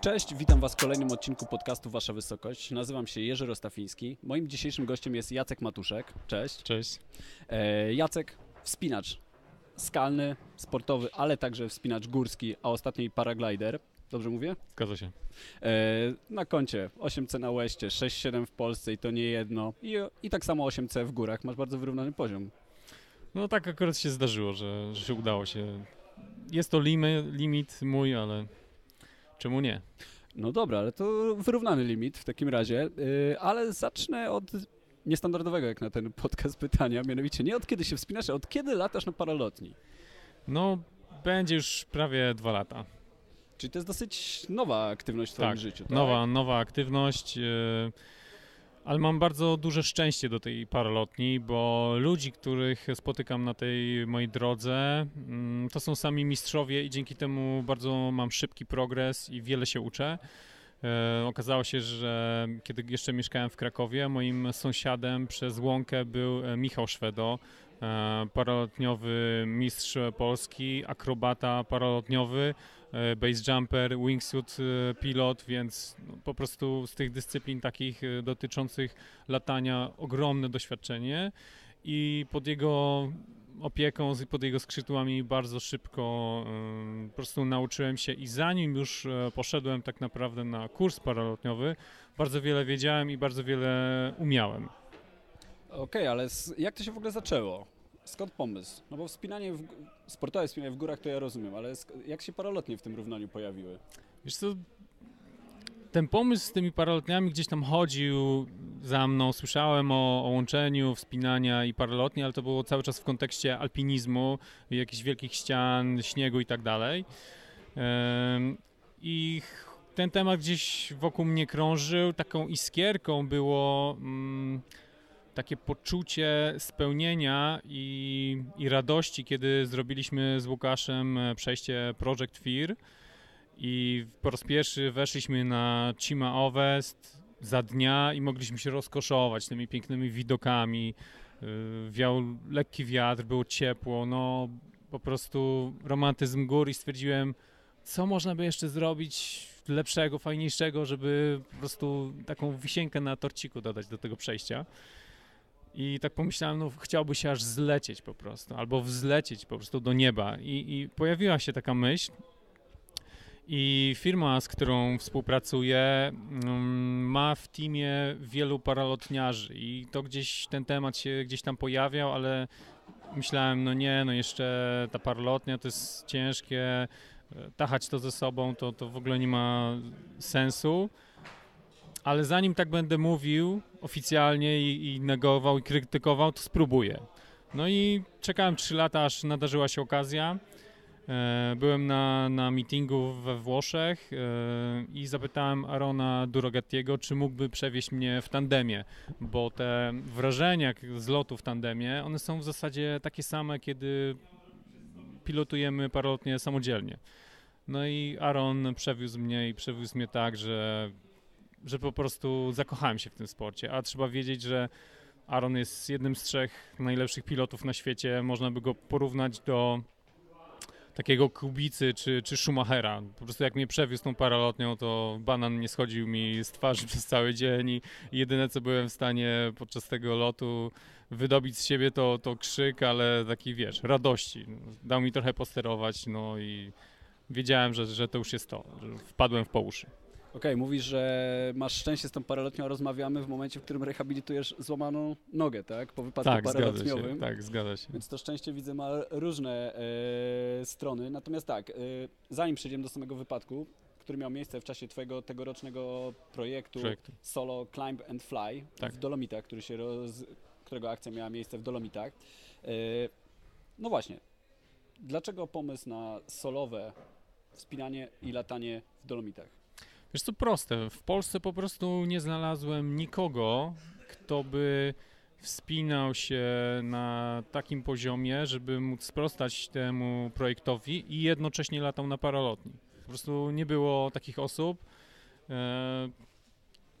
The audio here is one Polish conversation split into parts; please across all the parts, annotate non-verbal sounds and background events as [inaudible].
Cześć, witam Was w kolejnym odcinku podcastu Wasza Wysokość. Nazywam się Jerzy Rostafiński. Moim dzisiejszym gościem jest Jacek Matuszek. Cześć. Cześć. E, Jacek, wspinacz skalny, sportowy, ale także wspinacz górski, a ostatnio i paraglider. Dobrze mówię? Zgadza się. E, na koncie 8C na Łeście, 6-7 w Polsce i to nie jedno. I, I tak samo 8C w górach. Masz bardzo wyrównany poziom. No tak akurat się zdarzyło, że, że się udało się. Jest to limy, limit mój, ale czemu nie? No dobra, ale to wyrównany limit w takim razie, yy, ale zacznę od niestandardowego jak na ten podcast pytania, mianowicie nie od kiedy się wspinasz, a od kiedy latasz na paralotni? No, będzie już prawie dwa lata. Czyli to jest dosyć nowa aktywność w Twoim tak, życiu, tak? Nowa, nowa aktywność, yy, ale mam bardzo duże szczęście do tej paralotni, bo ludzi, których spotykam na tej mojej drodze, yy, to są sami mistrzowie i dzięki temu bardzo mam szybki progres i wiele się uczę. E, okazało się, że kiedy jeszcze mieszkałem w Krakowie, moim sąsiadem przez łąkę był e, Michał Szwedo, e, paralotniowy mistrz Polski, akrobata paralotniowy, base jumper, wingsuit e, pilot, więc no, po prostu z tych dyscyplin takich e, dotyczących latania ogromne doświadczenie i pod jego opieką, pod jego skrzydłami bardzo szybko po prostu nauczyłem się i zanim już e, poszedłem tak naprawdę na kurs paralotniowy, bardzo wiele wiedziałem i bardzo wiele umiałem. Okej, ale s- jak to się w ogóle zaczęło? Skąd pomysł? No bo wspinanie, w, sportowe wspinanie w górach to ja rozumiem, ale jak się paralotnie w tym równaniu pojawiły? Wiesz co, ten pomysł z tymi paralotniami gdzieś tam chodził za mną, słyszałem o, o łączeniu wspinania i paralotni, ale to było cały czas w kontekście alpinizmu, jakichś wielkich ścian, śniegu i tak dalej. I ten temat gdzieś wokół mnie krążył, taką iskierką było mm, takie poczucie spełnienia i, i radości, kiedy zrobiliśmy z Łukaszem e, przejście Project Fear i po raz pierwszy weszliśmy na Cima Ovest za dnia i mogliśmy się rozkoszować tymi pięknymi widokami. Yy, Wiał lekki wiatr, było ciepło, no po prostu romantyzm gór i stwierdziłem, co można by jeszcze zrobić lepszego, fajniejszego, żeby po prostu taką wisienkę na torciku dodać do tego przejścia. I tak pomyślałem, no chciałby się aż zlecieć po prostu, albo wzlecieć po prostu do nieba. I, i pojawiła się taka myśl, i firma, z którą współpracuję, mm, ma w teamie wielu paralotniarzy i to gdzieś ten temat się gdzieś tam pojawiał, ale myślałem, no nie, no jeszcze ta paralotnia to jest ciężkie, e, tachać to ze sobą to, to w ogóle nie ma sensu. Ale zanim tak będę mówił oficjalnie i, i negował i krytykował, to spróbuję. No i czekałem 3 lata, aż nadarzyła się okazja. E, Byłem na, na meetingu we Włoszech e, i zapytałem Arona Durogattiego, czy mógłby przewieźć mnie w tandemie, bo te wrażenia z lotu w tandemie, one są w zasadzie takie same, kiedy pilotujemy paralotnie samodzielnie. No i Aaron przewiózł mnie i przewiózł mnie tak, że, że po prostu zakochałem się w tym sporcie, a trzeba wiedzieć, że Aaron jest jednym z trzech najlepszych pilotów na świecie, można by go porównać do takiego Kubicy czy, czy Schumachera. Po prostu jak mnie przewiózł tą paralotnią, to banan nie schodził mi z twarzy [laughs] przez cały dzień i jedyne co byłem w stanie podczas tego lotu wydobyć z siebie to, to krzyk, ale taki wiesz, radości. Dał mi trochę posterować, no i wiedziałem, że, że to już jest to, wpadłem w po Okej, mówisz, że masz szczęście z tą paralotnią, a rozmawiamy w momencie, w którym rehabilitujesz złamaną nogę, tak? Po wypadku Tak, zgadza się, tak, zgadza się. Więc to szczęście widzę ma różne e, strony. Natomiast tak, e, zanim przejdziemy do samego wypadku, który miał miejsce w czasie Twojego tegorocznego projektu Projektu. Solo Climb and Fly Tak. w Dolomitach, który się roz, którego akcja miała miejsce w Dolomitach. E, no właśnie, dlaczego pomysł na solowe wspinanie i latanie w Dolomitach? Wiesz co, proste. W Polsce po prostu nie znalazłem nikogo, kto by wspinał się na takim poziomie, żeby móc sprostać temu projektowi i jednocześnie latał na paralotni. Po prostu nie było takich osób. E,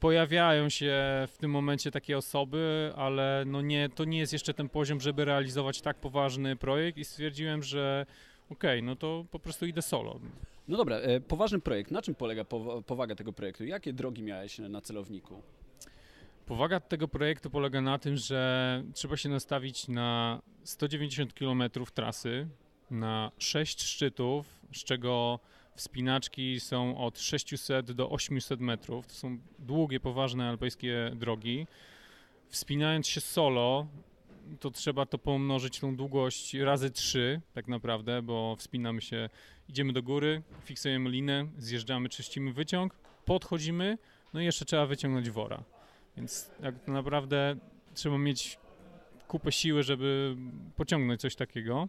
Pojawiają się w tym momencie takie osoby, ale no nie, to nie jest jeszcze ten poziom, żeby realizować tak poważny projekt i stwierdziłem, że okej, no to po prostu idę solo. No dobra, e, poważny projekt. Na czym polega powa- powaga tego projektu? Jakie drogi miałeś na celowniku? Powaga tego projektu polega na tym, że trzeba się nastawić na 190 km trasy, na 6 szczytów, z czego wspinaczki są od 600 do 800 metrów. To są długie, poważne alpejskie drogi. Wspinając się solo, to trzeba to pomnożyć tą długość razy 3 tak naprawdę, bo wspinamy się, idziemy do góry, fiksujemy linę, zjeżdżamy, czyścimy wyciąg, podchodzimy, no i jeszcze trzeba wyciągnąć wora. Więc tak naprawdę trzeba mieć kupę siły, żeby pociągnąć coś takiego.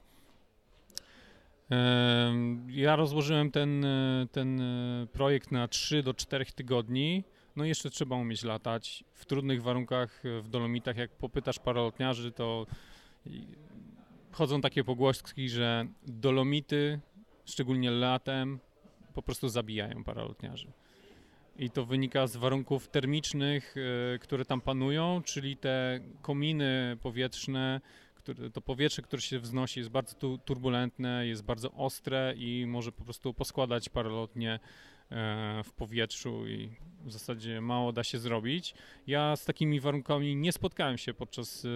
Ja rozłożyłem ten, e, ten e, projekt na 3 do 4 tygodni. No jeszcze trzeba umieć latać w trudnych warunkach w Dolomitach. Jak popytasz paralotniarzy, to chodzą takie pogłoski, że Dolomity, szczególnie latem, po prostu zabijają paralotniarzy. I to wynika z warunków termicznych, e, które tam panują, czyli te kominy powietrzne, to powietrze, które się wznosi, jest bardzo tu, turbulentne, jest bardzo ostre i może po prostu poskładać paralotnie w powietrzu i w zasadzie mało da się zrobić. Ja z takimi warunkami nie spotkałem się podczas e,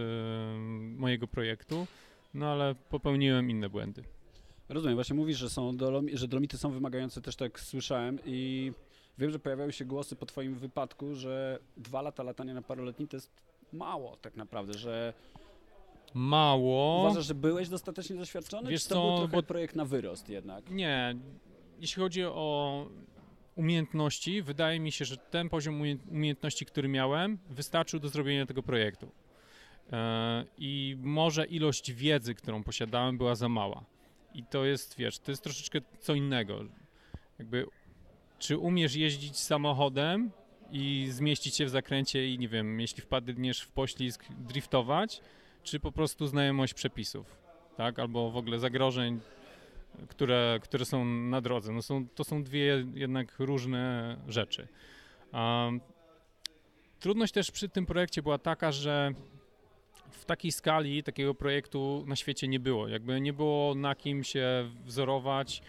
mojego projektu, no ale popełniłem inne błędy. Rozumiem, właśnie mówisz, że, są że dolomity są wymagające, też tak słyszałem i wiem, że pojawiały się głosy po twoim wypadku, że dwa lata latania na paralotni to jest mało tak naprawdę, że Mało. uważasz, że byłeś dostatecznie doświadczony, Wiesz czy to co, był trochę bo- projekt na wyrost jednak? Nie. Jeśli chodzi o umiejętności, wydaje mi się, że ten poziom umie- umiejętności, który miałem, wystarczył do zrobienia tego projektu. E, I może ilość wiedzy, którą posiadałem, była za mała. I to jest, wiesz, to jest troszeczkę co innego. Jakby, czy umiesz jeździć samochodem i zmieścić się w zakręcie i nie wiem, jeśli wpadniesz w poślizg, driftować, czy po prostu znajomość przepisów, tak? Albo w ogóle zagrożeń, które, które są na drodze. No są, to są dwie jednak różne rzeczy. Um, trudność też przy tym projekcie była taka, że w takiej skali takiego projektu na świecie nie było. Jakby nie było na kim się wzorować,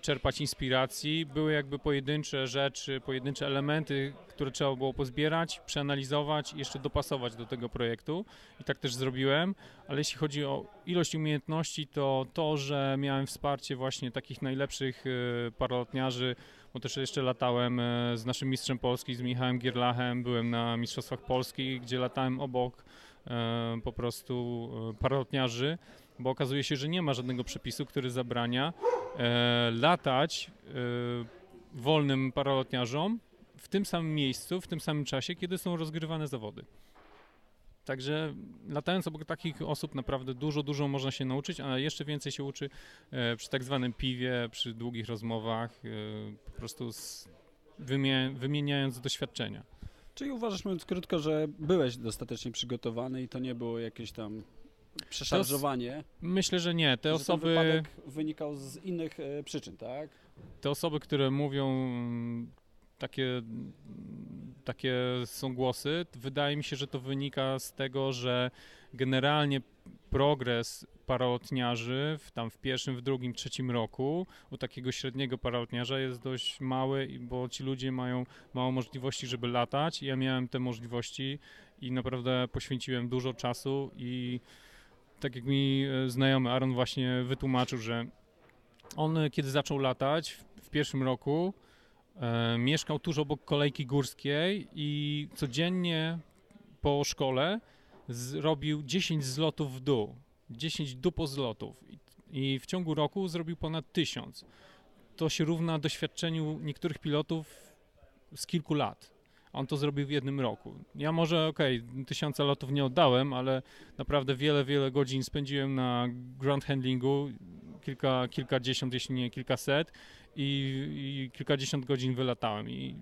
czerpać inspiracji. Były jakby pojedyncze rzeczy, pojedyncze elementy, które trzeba było pozbierać, przeanalizować i jeszcze dopasować do tego projektu. I tak też zrobiłem. Ale jeśli chodzi o ilość umiejętności, to to, że miałem wsparcie właśnie takich najlepszych e, paralotniarzy, bo też jeszcze latałem e, z naszym mistrzem Polski, z Michałem Gierlachem, byłem na Mistrzostwach Polski, gdzie latałem obok e, po prostu e, paralotniarzy, bo okazuje się, że nie ma żadnego przepisu, który zabrania e, latać e, wolnym paralotniarzom w tym samym miejscu, w tym samym czasie, kiedy są rozgrywane zawody. Także latając obok takich osób naprawdę dużo, dużo można się nauczyć, a jeszcze więcej się uczy e, przy tak zwanym piwie, przy długich rozmowach, e, po prostu z, wymie, wymieniając doświadczenia. Czyli uważasz, mówiąc krótko, że byłeś dostatecznie przygotowany i to nie było jakieś tam przeszarżowanie, Myślę, że nie. Te że osoby, ten wypadek wynikał z innych e, przyczyn, tak? te osoby, które mówią mm, takie, mm, takie są głosy, wydaje mi się, że to wynika z tego, że generalnie progres paralotniarzy w, tam w pierwszym, w drugim, trzecim roku u takiego średniego paralotniarza jest dość mały, bo ci ludzie mają mało możliwości, żeby latać. Ja miałem te możliwości i naprawdę poświęciłem dużo czasu i tak jak mi e, znajomy Aaron właśnie wytłumaczył, że on e, kiedy zaczął latać w, pierwszym roku e, mieszkał tuż obok kolejki górskiej i codziennie po szkole zrobił 10 zlotów w dół, 10 dupozlotów i, i w ciągu roku zrobił ponad 1000. To się równa doświadczeniu niektórych pilotów z kilku lat. On to zrobił w jednym roku. Ja może, okej, tysiąca lotów nie oddałem, ale naprawdę wiele, wiele godzin spędziłem na ground handlingu, kilka, kilkadziesiąt, jeśli nie kilkaset i, i kilkadziesiąt godzin wylatałem i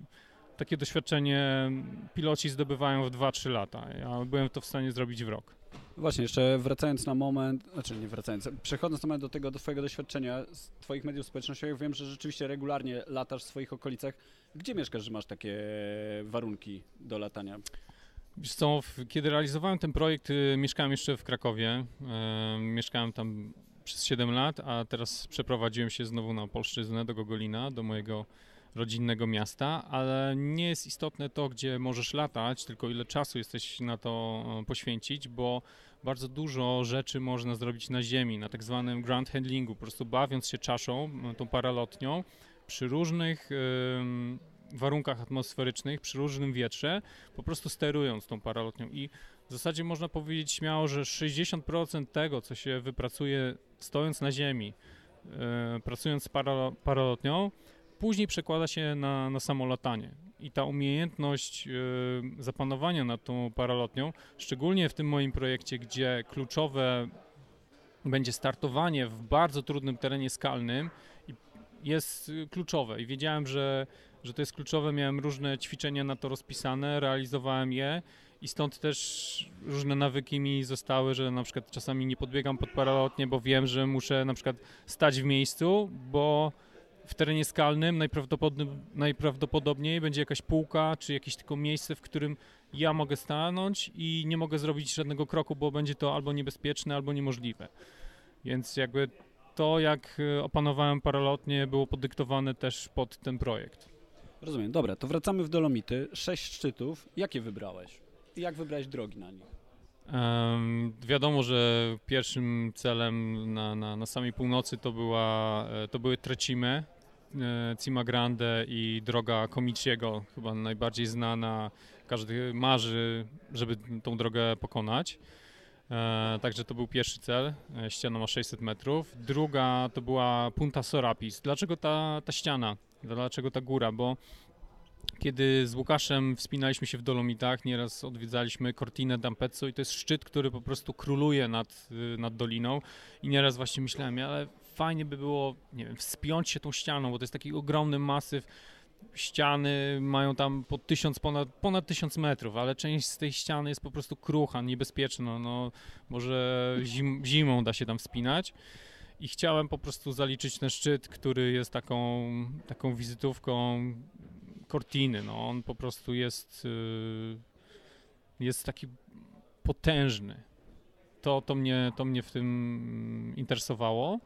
takie doświadczenie piloci zdobywają w 2-3 lata. Ja byłem to w stanie zrobić w rok. Właśnie, jeszcze wracając na moment, znaczy nie wracając, przechodząc na moment do tego, do twojego doświadczenia z twoich mediów społecznościowych, wiem, że rzeczywiście regularnie latasz w swoich okolicach. Gdzie mieszkasz, że masz takie warunki do latania? Wiesz co, kiedy realizowałem ten projekt, y, mieszkałem jeszcze w Krakowie. Y, mieszkałem tam przez 7 lat, a teraz przeprowadziłem się znowu na Polszczyznę, do Gogolina, do mojego rodzinnego miasta, ale nie jest istotne to, gdzie możesz latać, tylko ile czasu jesteś na to e, poświęcić, bo bardzo dużo rzeczy można zrobić na ziemi, na tak zwanym ground handlingu, po prostu bawiąc się czaszą, e, tą paralotnią, przy różnych warunkach atmosferycznych, przy różnym wietrze, po prostu sterując tą paralotnią. I w zasadzie można powiedzieć śmiało, że 60% tego, co się wypracuje stojąc na ziemi, yy, pracując z para, paralotnią, później przekłada się na, na samo latanie. I ta umiejętność yy, zapanowania nad tą paralotnią, szczególnie w tym moim projekcie, gdzie kluczowe będzie startowanie w bardzo trudnym terenie skalnym, jest y, kluczowe. I wiedziałem, że, że to jest kluczowe. Miałem różne ćwiczenia na to rozpisane, realizowałem je i stąd też różne nawyki mi zostały, że na przykład czasami nie podbiegam pod paralotnie, bo wiem, że muszę na przykład stać w miejscu, bo w terenie skalnym najprawdopodobniej, najprawdopodobniej będzie jakaś półka, czy jakieś tylko miejsce, w którym ja mogę stanąć i nie mogę zrobić żadnego kroku, bo będzie to albo niebezpieczne, albo niemożliwe. Więc jakby to, jak y, opanowałem paralotnie, było podyktowane też pod ten projekt. Rozumiem, dobra, to wracamy w Dolomity. Sześć szczytów. Jakie wybrałeś? I jak wybrałeś drogi na nich? Um, wiadomo, że pierwszym celem na, na, na samej północy to, była, e, to były Trecime, e, Cima Grande i droga Komiciego, chyba najbardziej znana. Każdy marzy, żeby tą drogę pokonać. E, także to był pierwszy cel. E, ściana ma 600 metrów. Druga to była Punta Sorapis. Dlaczego ta, ta ściana? Dlaczego ta góra? Bo kiedy z Łukaszem wspinaliśmy się w Dolomitach, nieraz odwiedzaliśmy Cortinę d'Ampezzo i to jest szczyt, który po prostu króluje nad, nad doliną i nieraz właśnie myślałem, ale fajnie by było, nie wiem, wspiąć się tą ścianą, bo to jest taki ogromny masyw, ściany mają tam po tysiąc, ponad, ponad tysiąc metrów, ale część z tej ściany jest po prostu krucha, niebezpieczna, no może zim, zimą da się tam wspinać i chciałem po prostu zaliczyć ten szczyt, który jest taką, taką wizytówką Cortiny, no on po prostu jest, y, jest taki potężny. To, to, mnie, to mnie w tym interesowało.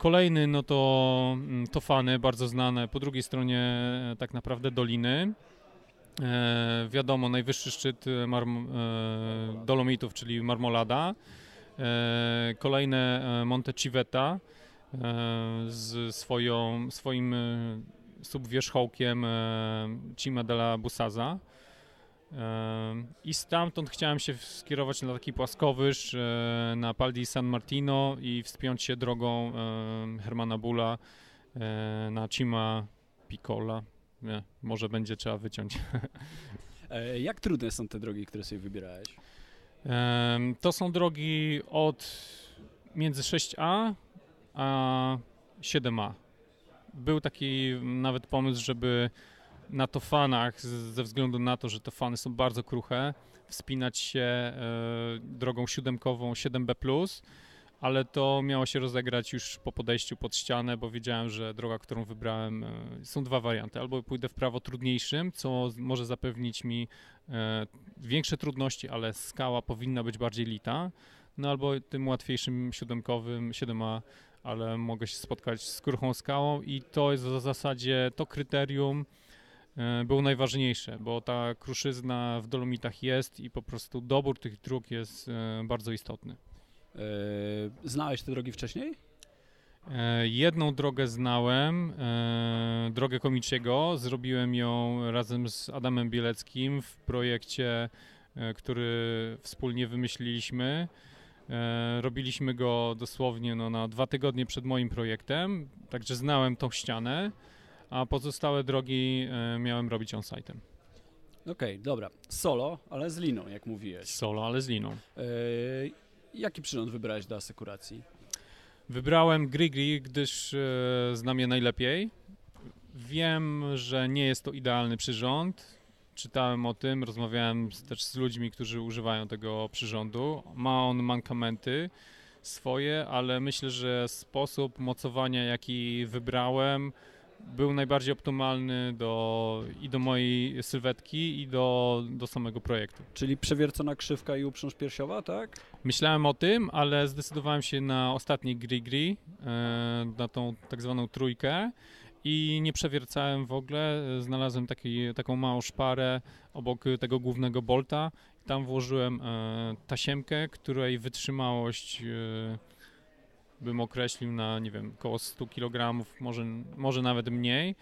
Kolejny, no to, mm, to Fany, bardzo znane, po drugiej stronie e, tak naprawdę doliny. E, wiadomo, najwyższy szczyt e, marm, e, Dolomitów, czyli Marmolada. E, kolejne e, Monte Civetta z swoją, swoim subwierzchołkiem Cima della Busaza. I stamtąd chciałem się skierować na taki płaskowyż, e, na Pal di San Martino i wspiąć się drogą Hermana Bula e, na Cima Piccola. Nie, może będzie trzeba wyciąć. [laughs] E, jak trudne są te drogi, które sobie wybierałeś? To są drogi od między 6A a 7A. Był taki nawet pomysł, żeby na to fanach, ze względu na to, że te fany są bardzo kruche, wspinać się e, drogą siódemkową 7B+, ale to miało się rozegrać już po podejściu pod ścianę, bo wiedziałem, że droga, którą wybrałem, e, są dwa warianty. Albo pójdę w prawo trudniejszym, co może zapewnić mi e, większe trudności, ale skała powinna być bardziej lita, no albo tym łatwiejszym siódemkowym 7A, ale mogę się spotkać z kruchą skałą i to jest w zasadzie to kryterium, było najważniejsze, bo ta kruszyzna w Dolomitach jest i po prostu dobór tych dróg jest e, bardzo istotny. E, znałeś te drogi wcześniej? Jedną drogę znałem, drogę Komiciego. Zrobiłem ją razem z Adamem Bieleckim w projekcie, który wspólnie wymyśliliśmy. Robiliśmy go dosłownie no, na dwa tygodnie przed moim projektem, także znałem tą ścianę a pozostałe drogi e, miałem robić on-site'em. Okej, okay, dobra. Solo, ale z liną, jak mówiłeś. Solo, ale z liną. E, jaki przyrząd wybrałeś do asekuracji? Wybrałem Grigri, gdyż e, znam je najlepiej. Wiem, że nie jest to idealny przyrząd. Czytałem o tym, rozmawiałem z, też z ludźmi, którzy używają tego przyrządu. Ma on mankamenty swoje, ale myślę, że sposób mocowania, jaki wybrałem, był najbardziej optymalny do, i do mojej sylwetki, i do, do samego projektu. Czyli przewiercona krzywka i uprząż piersiowa, tak? Myślałem o tym, ale zdecydowałem się na ostatni gri-gri, e, na tą tak zwaną trójkę i nie przewiercałem w ogóle. Znalazłem taki, taką małą szparę obok tego głównego bolta. Tam włożyłem e, tasiemkę, której wytrzymałość e, bym określił na, nie wiem, około 100 kg, może, może nawet mniej.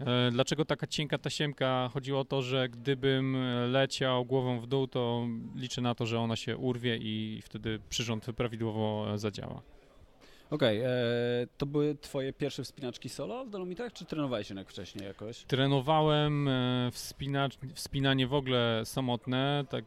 E, Dlaczego taka cienka tasiemka? Chodziło o to, że gdybym leciał głową w dół, to liczę na to, że ona się urwie i wtedy przyrząd prawidłowo zadziała. Okej, e, to były twoje pierwsze wspinaczki solo w Dolomitach, czy trenowałeś jednak wcześniej jakoś? Trenowałem e, wspinacz, wspinanie w ogóle samotne, tak,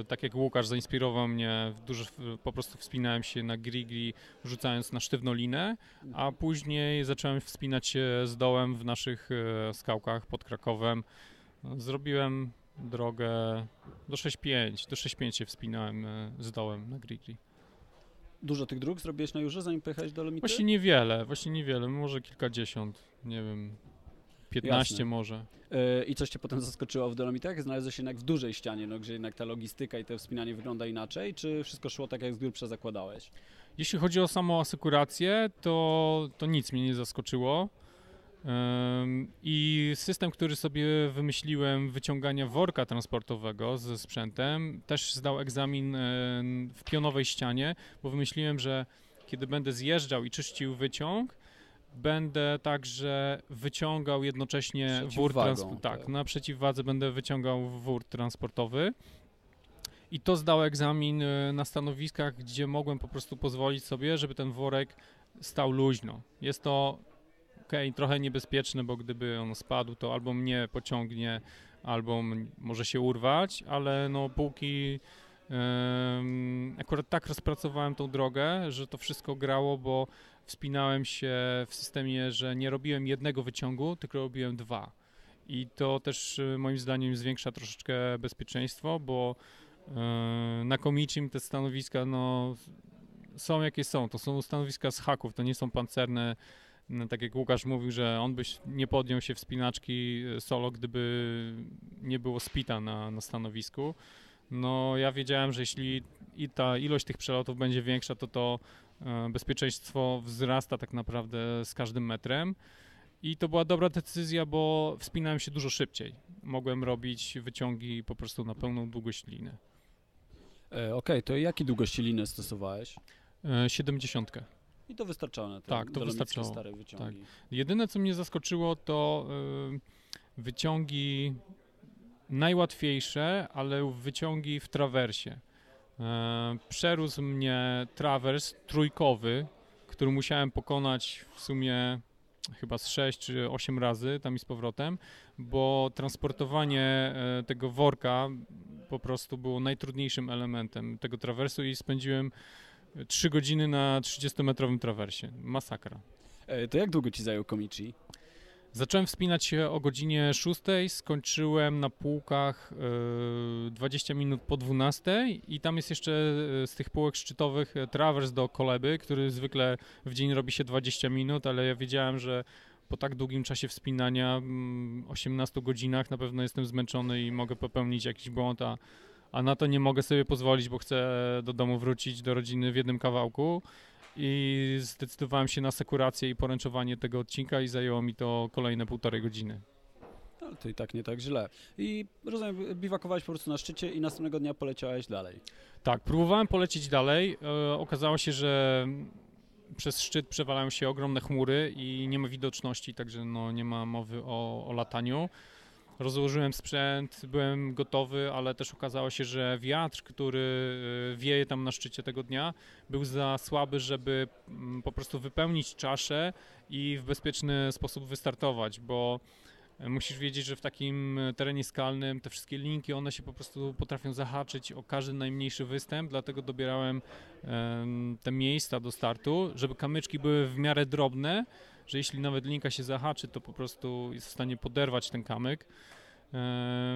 e, tak jak Łukasz zainspirował mnie, dużo po prostu wspinałem się na grigli, rzucając na sztywną linę, a później zacząłem wspinać się z dołem w naszych skałkach pod Krakowem. Zrobiłem drogę do 6.5, do 6.5 się wspinałem z dołem na grigli. Dużo tych dróg zrobiłeś na Jurze, zanim pojechałeś do Dolomity? Właśnie niewiele, właśnie niewiele, może kilkadziesiąt, nie wiem, 15 Jasne. może. E, I coś cię potem zaskoczyło w Dolomitach? Znalazłeś się jednak w dużej ścianie, no, gdzie jednak ta logistyka i to wspinanie wygląda inaczej, czy wszystko szło tak, jak z grubsza zakładałeś? Jeśli chodzi o samą asekurację, to, to nic mnie nie zaskoczyło. I system, który sobie wymyśliłem wyciągania worka transportowego ze sprzętem, też zdał egzamin em, w pionowej ścianie, bo wymyśliłem, że kiedy będę zjeżdżał i czyścił wyciąg, będę także wyciągał jednocześnie wór transportowy. Tak, tak. na przeciwwadze będę wyciągał wór transportowy. I to zdał egzamin e, na stanowiskach, gdzie mogłem po prostu pozwolić sobie, żeby ten worek stał luźno. Jest to okej, trochę niebezpieczne, bo gdyby on spadł, to albo mnie pociągnie, albo może się urwać, ale no póki akurat tak rozpracowałem tą drogę, że to wszystko grało, bo wspinałem się w systemie, że nie robiłem jednego wyciągu, tylko robiłem dwa. I to też e, moim zdaniem zwiększa troszeczkę bezpieczeństwo, bo e, na komicim te stanowiska no, są jakie są. To są stanowiska z haków, to nie są pancerne. No, tak jak Łukasz mówił, że on byś nie podjął się wspinaczki e, solo, gdyby nie było spita na, na stanowisku. No ja wiedziałem, że jeśli i ta ilość tych przelotów będzie większa, to to e, bezpieczeństwo wzrasta tak naprawdę z każdym metrem. I to była dobra decyzja, bo wspinałem się dużo szybciej. Mogłem robić wyciągi po prostu na pełną długość liny. E, Okej, to jakie długości liny stosowałeś? E, 70. I to wystarczało na te Tak, to wystarczało, stare wyciągi. Jedyne, co mnie zaskoczyło, to y, wyciągi najłatwiejsze, ale wyciągi w trawersie. E, przerósł mnie trawers trójkowy, który musiałem pokonać w sumie chyba z 6 czy 8 razy tam i z powrotem, bo transportowanie e, tego worka po prostu było najtrudniejszym elementem tego trawersu i spędziłem 3 godziny na 30-metrowym trawersie. Masakra. E, To jak długo ci zajął Komichi? Zacząłem wspinać się o godzinie 6, skończyłem na półkach e, 20 minut po 12 i tam jest jeszcze e, z tych półek szczytowych e, trawers do Koleby, który zwykle w dzień robi się 20 minut, ale ja wiedziałem, że po tak długim czasie wspinania, mm, 18 godzinach, na pewno jestem zmęczony i mogę popełnić jakiś błąd, a, a na to nie mogę sobie pozwolić, bo chcę do domu wrócić, do rodziny w jednym kawałku i zdecydowałem się na sekurację i poręczowanie tego odcinka i zajęło mi to kolejne półtorej godziny. No, to i tak nie tak źle. I rozumiem, biwakowałeś po prostu na szczycie i następnego dnia poleciałeś dalej. Tak, próbowałem polecieć dalej. E, okazało się, że przez szczyt przewalają się ogromne chmury i nie ma widoczności, także no, nie ma mowy o, o lataniu. Rozłożyłem sprzęt, byłem gotowy, ale też okazało się, że wiatr, który e, wieje tam na szczycie tego dnia, był za słaby, żeby mm, po prostu wypełnić czaszę i w bezpieczny sposób wystartować, bo e, musisz wiedzieć, że w takim e, terenie skalnym te wszystkie linki, one się po prostu potrafią zahaczyć o każdy najmniejszy występ, dlatego dobierałem em, te miejsca do startu, żeby kamyczki były w miarę drobne, że jeśli nawet linka się zahaczy, to po prostu jest w stanie poderwać ten kamyk.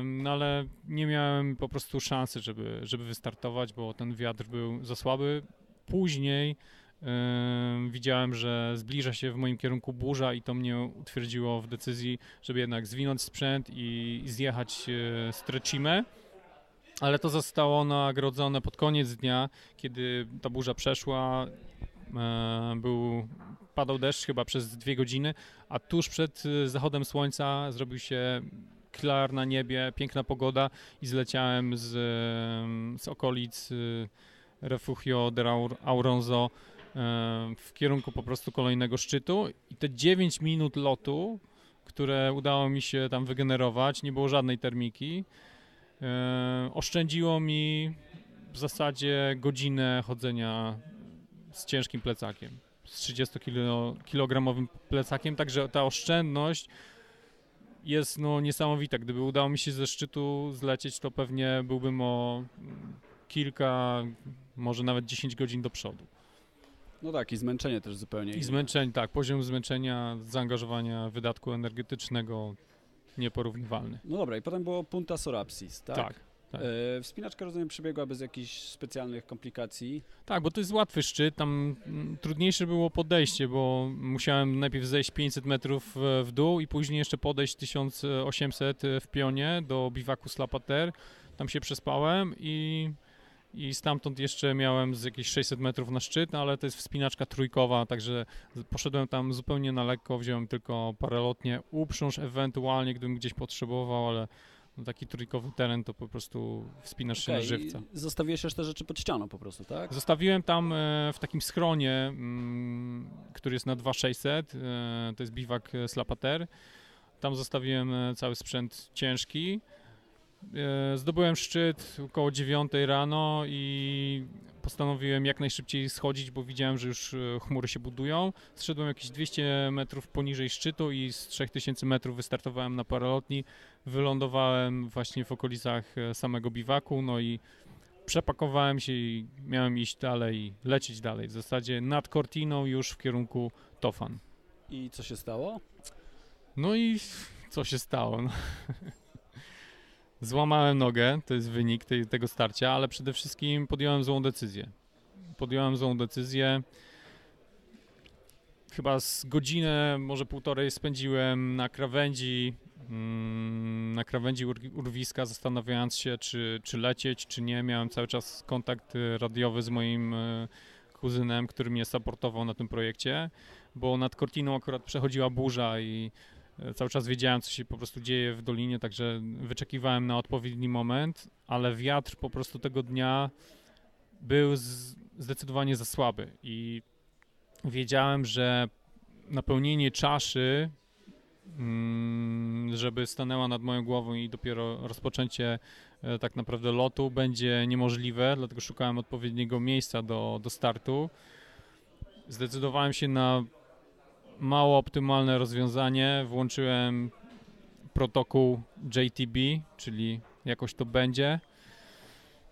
No ale nie miałem po prostu szansy, żeby, żeby wystartować, bo ten wiatr był za słaby. Później Ym, Widziałem, że zbliża się w moim kierunku burza i to mnie utwierdziło w decyzji, żeby jednak zwinąć sprzęt i zjechać e, z Trecime. Ale to zostało nagrodzone pod koniec dnia, kiedy ta burza przeszła. e, Był, padał deszcz chyba przez dwie godziny, a tuż przed e, zachodem słońca zrobił się klar na niebie, piękna pogoda i zleciałem z, em, z okolic y, Refugio de Aur- Auronzo w kierunku po prostu kolejnego szczytu. I te 9 minut lotu, które udało mi się tam wygenerować, nie było żadnej termiki, oszczędziło mi w zasadzie godzinę chodzenia z ciężkim plecakiem, z 30-kilogramowym plecakiem, także ta oszczędność jest no, niesamowita. Gdyby udało mi się ze szczytu zlecieć, to pewnie byłbym o kilka, może nawet 10 godzin do przodu. No tak, i zmęczenie też zupełnie. I zmęczeń, tak, poziom zmęczenia, zaangażowania, wydatku energetycznego nieporównywalny. No dobra, i potem było Punta Sorapsis, tak? Tak, tak. E, wspinaczka, rozumiem, przebiegła bez jakichś specjalnych komplikacji. Tak, bo to jest łatwy szczyt, tam mm, trudniejsze było podejście, bo musiałem najpierw zejść 500 metrów e, w dół i później jeszcze podejść 1800 w pionie do biwaku Slapater. Tam się przespałem i, i stamtąd jeszcze miałem z jakieś 600 metrów na szczyt, no ale to jest wspinaczka trójkowa, także poszedłem tam zupełnie na lekko, wziąłem tylko paralotnie, uprząż ewentualnie, gdybym gdzieś potrzebował, ale no taki trójkowy teren to po prostu wspinasz się na Okej, żywca. Zostawiłeś już te rzeczy pod ścianą po prostu, tak? Zostawiłem tam e, w takim schronie, mm, który jest na 2600, e, to jest biwak e, Slapater. Tam zostawiłem e, cały sprzęt ciężki. E, Zdobyłem szczyt około 9 rano i postanowiłem jak najszybciej schodzić, bo widziałem, że już e, chmury się budują. Zszedłem jakieś 200 metrów poniżej szczytu i z 3000 metrów wystartowałem na paralotni. Wylądowałem właśnie w okolicach e, samego biwaku, no i przepakowałem się i miałem iść dalej, i lecieć dalej. W zasadzie nad Cortiną już w kierunku Tofan. I co się stało? No i co się stało? No. [laughs] Złamałem nogę, to jest wynik tej, tego starcia, ale przede wszystkim podjąłem złą decyzję. Podjąłem złą decyzję. Chyba z godzinę, może półtorej spędziłem na krawędzi, mm, na krawędzi ur- urwiska, zastanawiając się, czy, czy lecieć, czy nie. Miałem cały czas kontakt y, radiowy z moim y, kuzynem, który mnie supportował na tym projekcie, bo nad Cortiną akurat przechodziła burza i cały czas wiedziałem, co się po prostu dzieje w dolinie, także wyczekiwałem na odpowiedni moment, ale wiatr po prostu tego dnia był zdecydowanie za słaby i wiedziałem, że napełnienie czaszy, mm, żeby stanęła nad moją głową i dopiero rozpoczęcie e, tak naprawdę lotu będzie niemożliwe, dlatego szukałem odpowiedniego miejsca do, do startu. Zdecydowałem się na mało optymalne rozwiązanie. Włączyłem protokół JTB, czyli jakoś to będzie.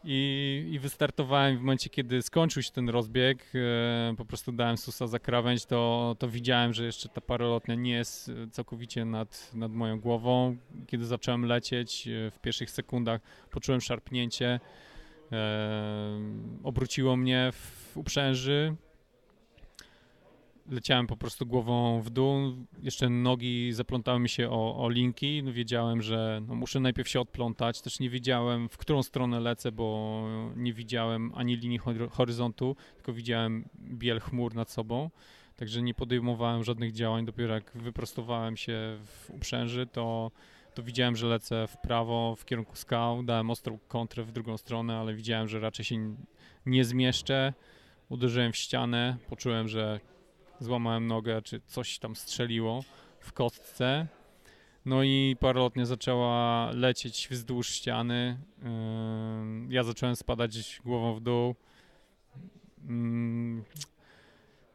I, I wystartowałem w momencie, kiedy skończył się ten rozbieg. E, po prostu dałem susa za krawędź, to, to widziałem, że jeszcze ta parolotnia nie jest całkowicie nad, nad moją głową. Kiedy zacząłem lecieć, e, w pierwszych sekundach poczułem szarpnięcie. E, obróciło mnie w uprzęży. Leciałem po prostu głową w dół. Jeszcze nogi zaplątały mi się o, o linki. No wiedziałem, że no muszę najpierw się odplątać. Też nie wiedziałem, w którą stronę lecę, bo nie widziałem ani linii hory- horyzontu, tylko widziałem biel chmur nad sobą. Także nie podejmowałem żadnych działań. Dopiero jak wyprostowałem się w uprzęży, to, to widziałem, że lecę w prawo, w kierunku skał. Dałem ostrą kontrę w drugą stronę, ale widziałem, że raczej się nie zmieszczę. Uderzyłem w ścianę, poczułem, że złamałem nogę, czy coś tam strzeliło w kostce. No i paralotnia zaczęła lecieć wzdłuż ściany. Ja zacząłem spadać głową w dół.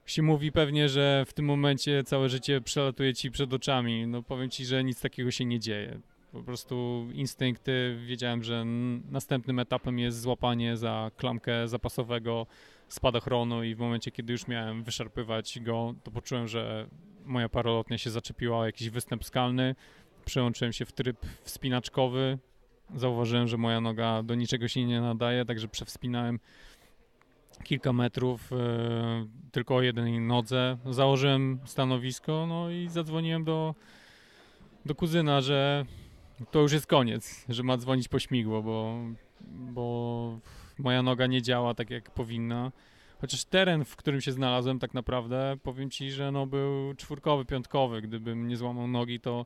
Się mówi pewnie, że w tym momencie całe życie przelatuje ci przed oczami. No powiem ci, że nic takiego się nie dzieje. Po prostu instynkty. Wiedziałem, że następnym etapem jest złapanie za klamkę zapasowego spadochronu i w momencie, kiedy już miałem wyszarpywać go, to poczułem, że moja paralotnia się zaczepiła o jakiś występ skalny. Przełączyłem się w tryb wspinaczkowy. Zauważyłem, że moja noga do niczego się nie nadaje, także przewspinałem kilka metrów, e, tylko o jednej nodze. Założyłem stanowisko, no i zadzwoniłem do, do kuzyna, że to już jest koniec, że ma dzwonić po śmigło, bo, bo moja noga nie działa tak jak powinna. Chociaż teren, w którym się znalazłem, tak naprawdę powiem ci, że no był czwórkowy, piątkowy. Gdybym nie złamał nogi, to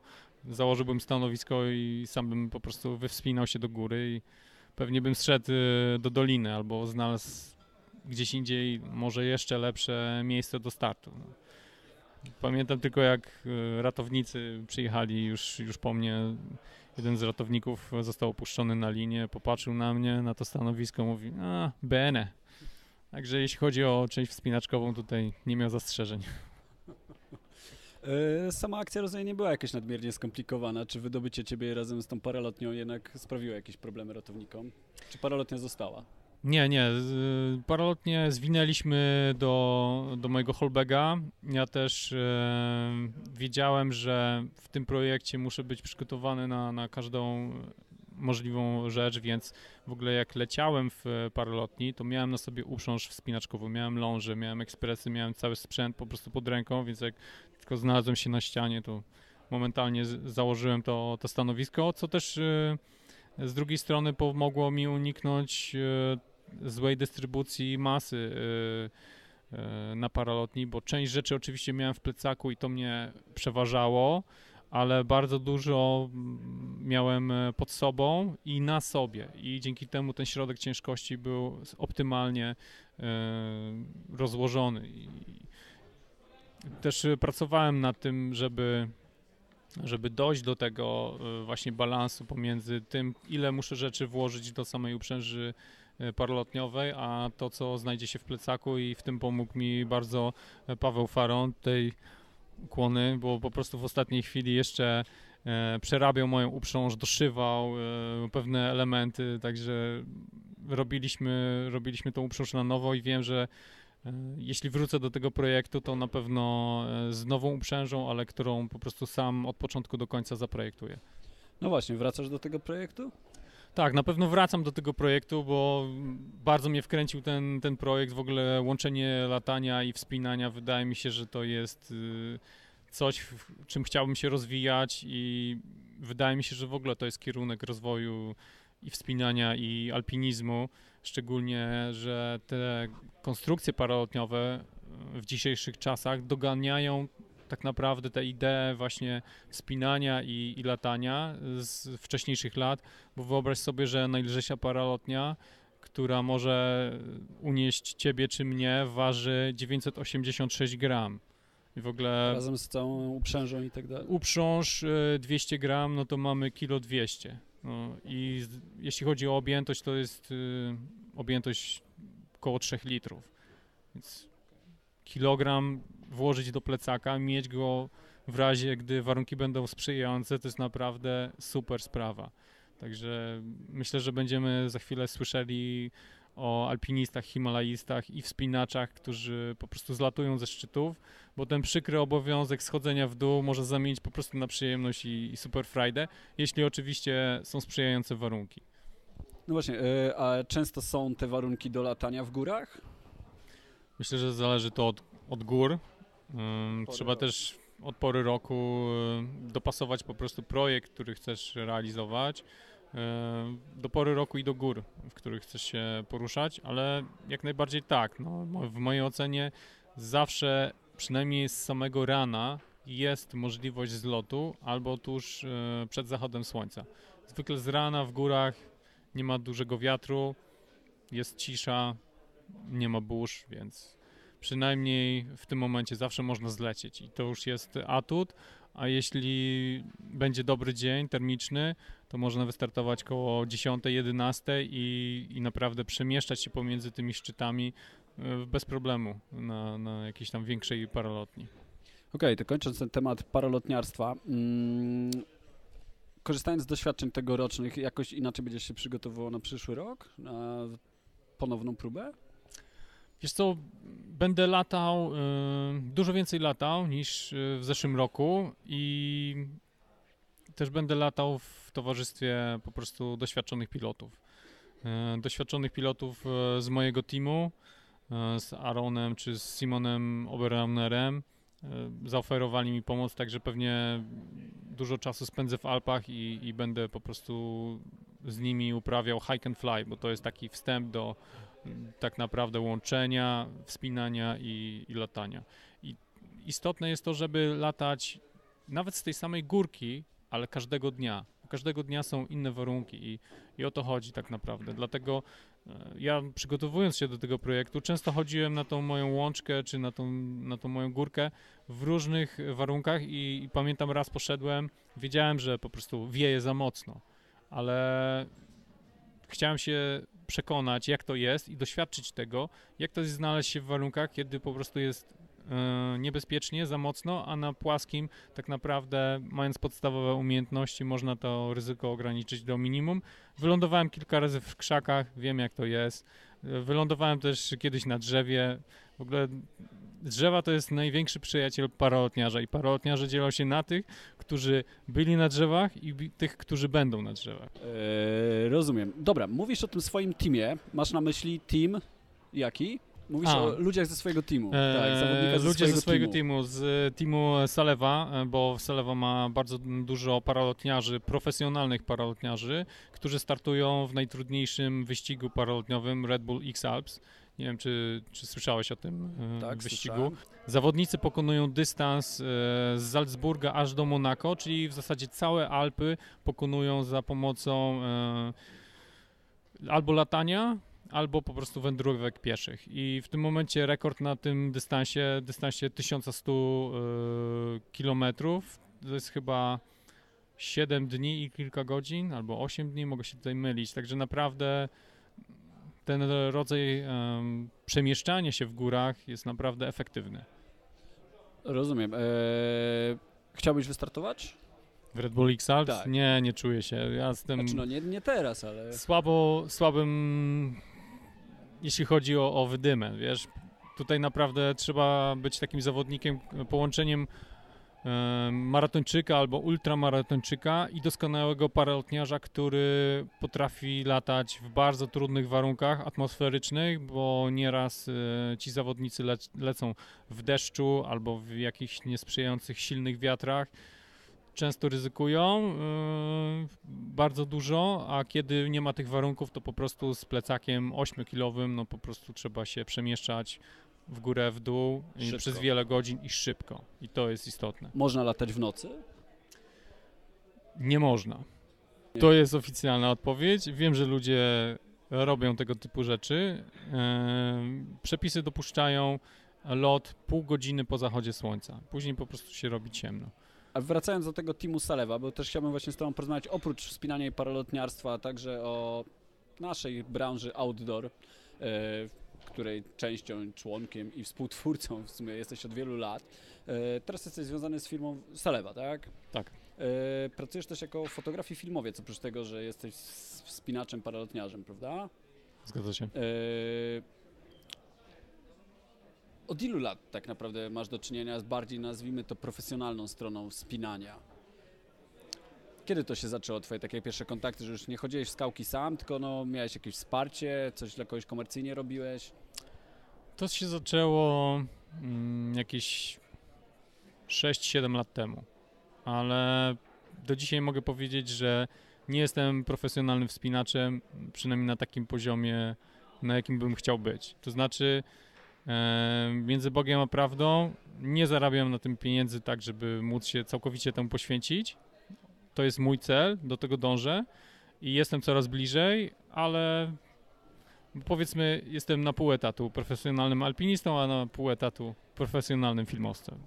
założyłbym stanowisko i sam bym po prostu wywspinał się do góry i pewnie bym zszedł y, do doliny albo znalazł gdzieś indziej może jeszcze lepsze miejsce do startu. No. Pamiętam tylko jak y, ratownicy przyjechali już, już po mnie. Jeden z ratowników został opuszczony na linię, popatrzył na mnie, na to stanowisko, mówi, a, bene. Także jeśli chodzi o część wspinaczkową, tutaj nie miał zastrzeżeń. [laughs] E, Sama akcja rozumiem nie była jakaś nadmiernie skomplikowana. Czy wydobycie ciebie razem z tą paralotnią jednak sprawiło jakieś problemy ratownikom? Czy paralotnia została? Nie, nie. z- Paralotnie zwinęliśmy do, do mojego holbega. Ja też e, wiedziałem, że w tym projekcie muszę być przygotowany na, na każdą możliwą rzecz, więc w ogóle jak leciałem w paralotni, to miałem na sobie uprząż wspinaczkową, miałem ląże, miałem ekspresy, miałem cały sprzęt po prostu pod ręką, więc jak tylko znalazłem się na ścianie, to momentalnie założyłem to, to stanowisko, co też e, z drugiej strony pomogło mi uniknąć złej dystrybucji masy y, y, na paralotni, bo część rzeczy oczywiście miałem w plecaku i to mnie przeważało, ale bardzo dużo miałem e, pod sobą i na sobie i dzięki temu ten środek ciężkości był optymalnie e, rozłożony. Też pracowałem nad tym, żeby żeby dojść do tego e, właśnie balansu pomiędzy tym, ile muszę rzeczy włożyć do samej uprzęży e, paralotniowej, a to, co znajdzie się w plecaku i w tym pomógł mi bardzo e, Paweł Faron, tej kłony, bo po prostu w ostatniej chwili jeszcze e, przerabiał moją uprząż, doszywał pewne elementy, także robiliśmy, robiliśmy tą uprząż na nowo i wiem, że jeśli wrócę do tego projektu, to na pewno z nową uprzężą, ale którą po prostu sam od początku do końca zaprojektuję. No właśnie, wracasz do tego projektu? Tak, na pewno wracam do tego projektu, bo bardzo mnie wkręcił ten, ten projekt. W ogóle łączenie latania i wspinania. Wydaje mi się, że to jest y, coś, w czym chciałbym się rozwijać i wydaje mi się, że w ogóle to jest kierunek rozwoju i wspinania i alpinizmu. Szczególnie, że te konstrukcje paralotniowe y, w dzisiejszych czasach doganiają tak naprawdę te idee właśnie spinania i, i latania z wcześniejszych lat, bo wyobraź sobie, że najlżejsza paralotnia, która może unieść ciebie czy mnie, waży 986 gram. I w ogóle Razem z całą uprzężą i tak dalej. uprząż y, 200 gram, no to mamy kilo 200. No, I z, jeśli chodzi o objętość, to jest y, objętość około 3 litrów. Więc kilogram włożyć do plecaka, mieć go w razie, gdy warunki będą sprzyjające, to jest naprawdę super sprawa. Także myślę, że będziemy za chwilę słyszeli o alpinistach, himalaistach i wspinaczach, którzy po prostu zlatują ze szczytów, bo ten przykry obowiązek schodzenia w dół może zamienić po prostu na przyjemność i, i super frajdę, jeśli oczywiście są sprzyjające warunki. No właśnie, e, a często są te warunki do latania w górach? Myślę, że zależy to od, od gór. Trzeba roku. też od pory roku y, dopasować po prostu projekt, który chcesz realizować y, do pory roku i do gór, w których chcesz się poruszać, ale jak najbardziej tak. No, w mojej ocenie zawsze, przynajmniej z samego rana, jest możliwość zlotu albo tuż y, przed zachodem słońca. Zwykle z rana w górach nie ma dużego wiatru, jest cisza, nie ma burz, więc przynajmniej w tym momencie zawsze można zlecieć i to już jest atut, a jeśli będzie dobry dzień termiczny, to można wystartować koło 10, 11 i, i naprawdę przemieszczać się pomiędzy tymi szczytami y, bez problemu na, na jakiejś tam większej paralotni. Okej, to kończąc ten temat paralotniarstwa, mm, korzystając z doświadczeń tegorocznych, jakoś inaczej będziesz się przygotowywał na przyszły rok? Na ponowną próbę? Wiesz co, będę latał, y, dużo więcej latał niż y, w zeszłym roku i też będę latał w towarzystwie po prostu doświadczonych pilotów. Y, doświadczonych pilotów z mojego teamu, z Aaronem czy z Simonem Oberraunerem. E, Zaoferowali mi pomoc, także pewnie dużo czasu spędzę w Alpach i, i będę po prostu z nimi uprawiał hike and fly, bo to jest taki wstęp do tak naprawdę łączenia, wspinania i, i latania. I istotne jest to, żeby latać nawet z tej samej górki, ale każdego dnia. Każdego dnia są inne warunki i, i o to chodzi tak naprawdę. Dlatego e, ja przygotowując się do tego projektu, często chodziłem na tą moją łączkę czy na tą, na tą moją górkę w różnych warunkach i, i pamiętam raz poszedłem, wiedziałem, że po prostu wieje za mocno, ale chciałem się przekonać, jak to jest i doświadczyć tego, jak to jest znaleźć się w warunkach, kiedy po prostu jest e, niebezpiecznie, za mocno, a na płaskim tak naprawdę mając podstawowe umiejętności można to ryzyko ograniczyć do minimum. Wylądowałem kilka razy w krzakach, wiem jak to jest. Wylądowałem też kiedyś na drzewie. W ogóle drzewa to jest największy przyjaciel paralotniarza i paralotniarze dzielą się na tych, którzy byli na drzewach i tych, którzy będą na drzewach. E, rozumiem. Dobra, mówisz o tym swoim teamie. Masz na myśli team jaki? Mówisz A. o ludziach ze swojego teamu. Eee, tak, zawodnika ze ludzie swojego ze swojego teamu. teamu, z e, teamu Salewa, e, bo Salewa ma bardzo dużo paralotniarzy, profesjonalnych paralotniarzy, którzy startują w najtrudniejszym wyścigu paralotniowym Red Bull X Alps. Nie wiem, czy, czy słyszałeś o tym e, Tak, wyścigu. słyszałem. Zawodnicy pokonują dystans e, z Salzburga aż do Monako, czyli w zasadzie całe Alpy pokonują za pomocą e, albo latania, albo po prostu wędrówek pieszych. I w tym momencie rekord na tym dystansie, dystansie 1100 e, kilometrów, to jest chyba 7 dni i kilka godzin, albo 8 dni, mogę się tutaj mylić. Także naprawdę ten rodzaj em, przemieszczania się w górach jest naprawdę efektywny. Rozumiem. Eee, chciałbyś wystartować? W Red Bull X Alps? Tak. Nie, nie czuję się. Ja jestem Znaczy, no nie, nie teraz, ale... słabo, słabym, jeśli chodzi o, o wydymę, wiesz. Tutaj naprawdę trzeba być takim zawodnikiem, połączeniem maratończyka albo ultramaratończyka i doskonałego paralotniarza, który potrafi latać w bardzo trudnych warunkach atmosferycznych, bo nieraz e, ci zawodnicy le, lecą w deszczu albo w jakichś niesprzyjających silnych wiatrach. Często ryzykują e, bardzo dużo, a kiedy nie ma tych warunków, to po prostu z plecakiem 8-kilowym, no po prostu trzeba się przemieszczać w górę, w dół przez wiele godzin i szybko. I to jest istotne. Można latać w nocy? Nie można. Nie. To jest oficjalna odpowiedź. Wiem, że ludzie robią tego typu rzeczy. Ehm, Przepisy dopuszczają lot pół godziny po zachodzie słońca. Później po prostu się robi ciemno. A wracając do tego teamu Salewa, bo też chciałbym właśnie z Tobą porozmawiać oprócz wspinania i paralotniarstwa, a także o naszej branży outdoor, e, której częścią, członkiem i współtwórcą w sumie jesteś od wielu lat. E, teraz jesteś związany z firmą Salewa, tak? Tak. E, pracujesz też jako fotograf i filmowiec, oprócz tego, że jesteś wspinaczem, paralotniarzem, prawda? Zgadza się. Od ilu lat tak naprawdę masz do czynienia z bardziej, nazwijmy to, profesjonalną stroną wspinania? Kiedy to się zaczęło, twoje takie pierwsze kontakty, że już nie chodziłeś w skałki sam, tylko no, miałeś jakieś wsparcie, coś dla kogoś komercyjnie robiłeś? To się zaczęło mm, jakieś 6-7 lat temu, ale do dzisiaj mogę powiedzieć, że nie jestem profesjonalnym wspinaczem, przynajmniej na takim poziomie, na jakim bym chciał być. To znaczy, między Bogiem a prawdą, nie zarabiam na tym pieniędzy tak, żeby móc się całkowicie temu poświęcić. To jest mój cel, do tego dążę i jestem coraz bliżej, ale powiedzmy, jestem na pół etatu profesjonalnym alpinistą, a na pół etatu profesjonalnym filmowcem.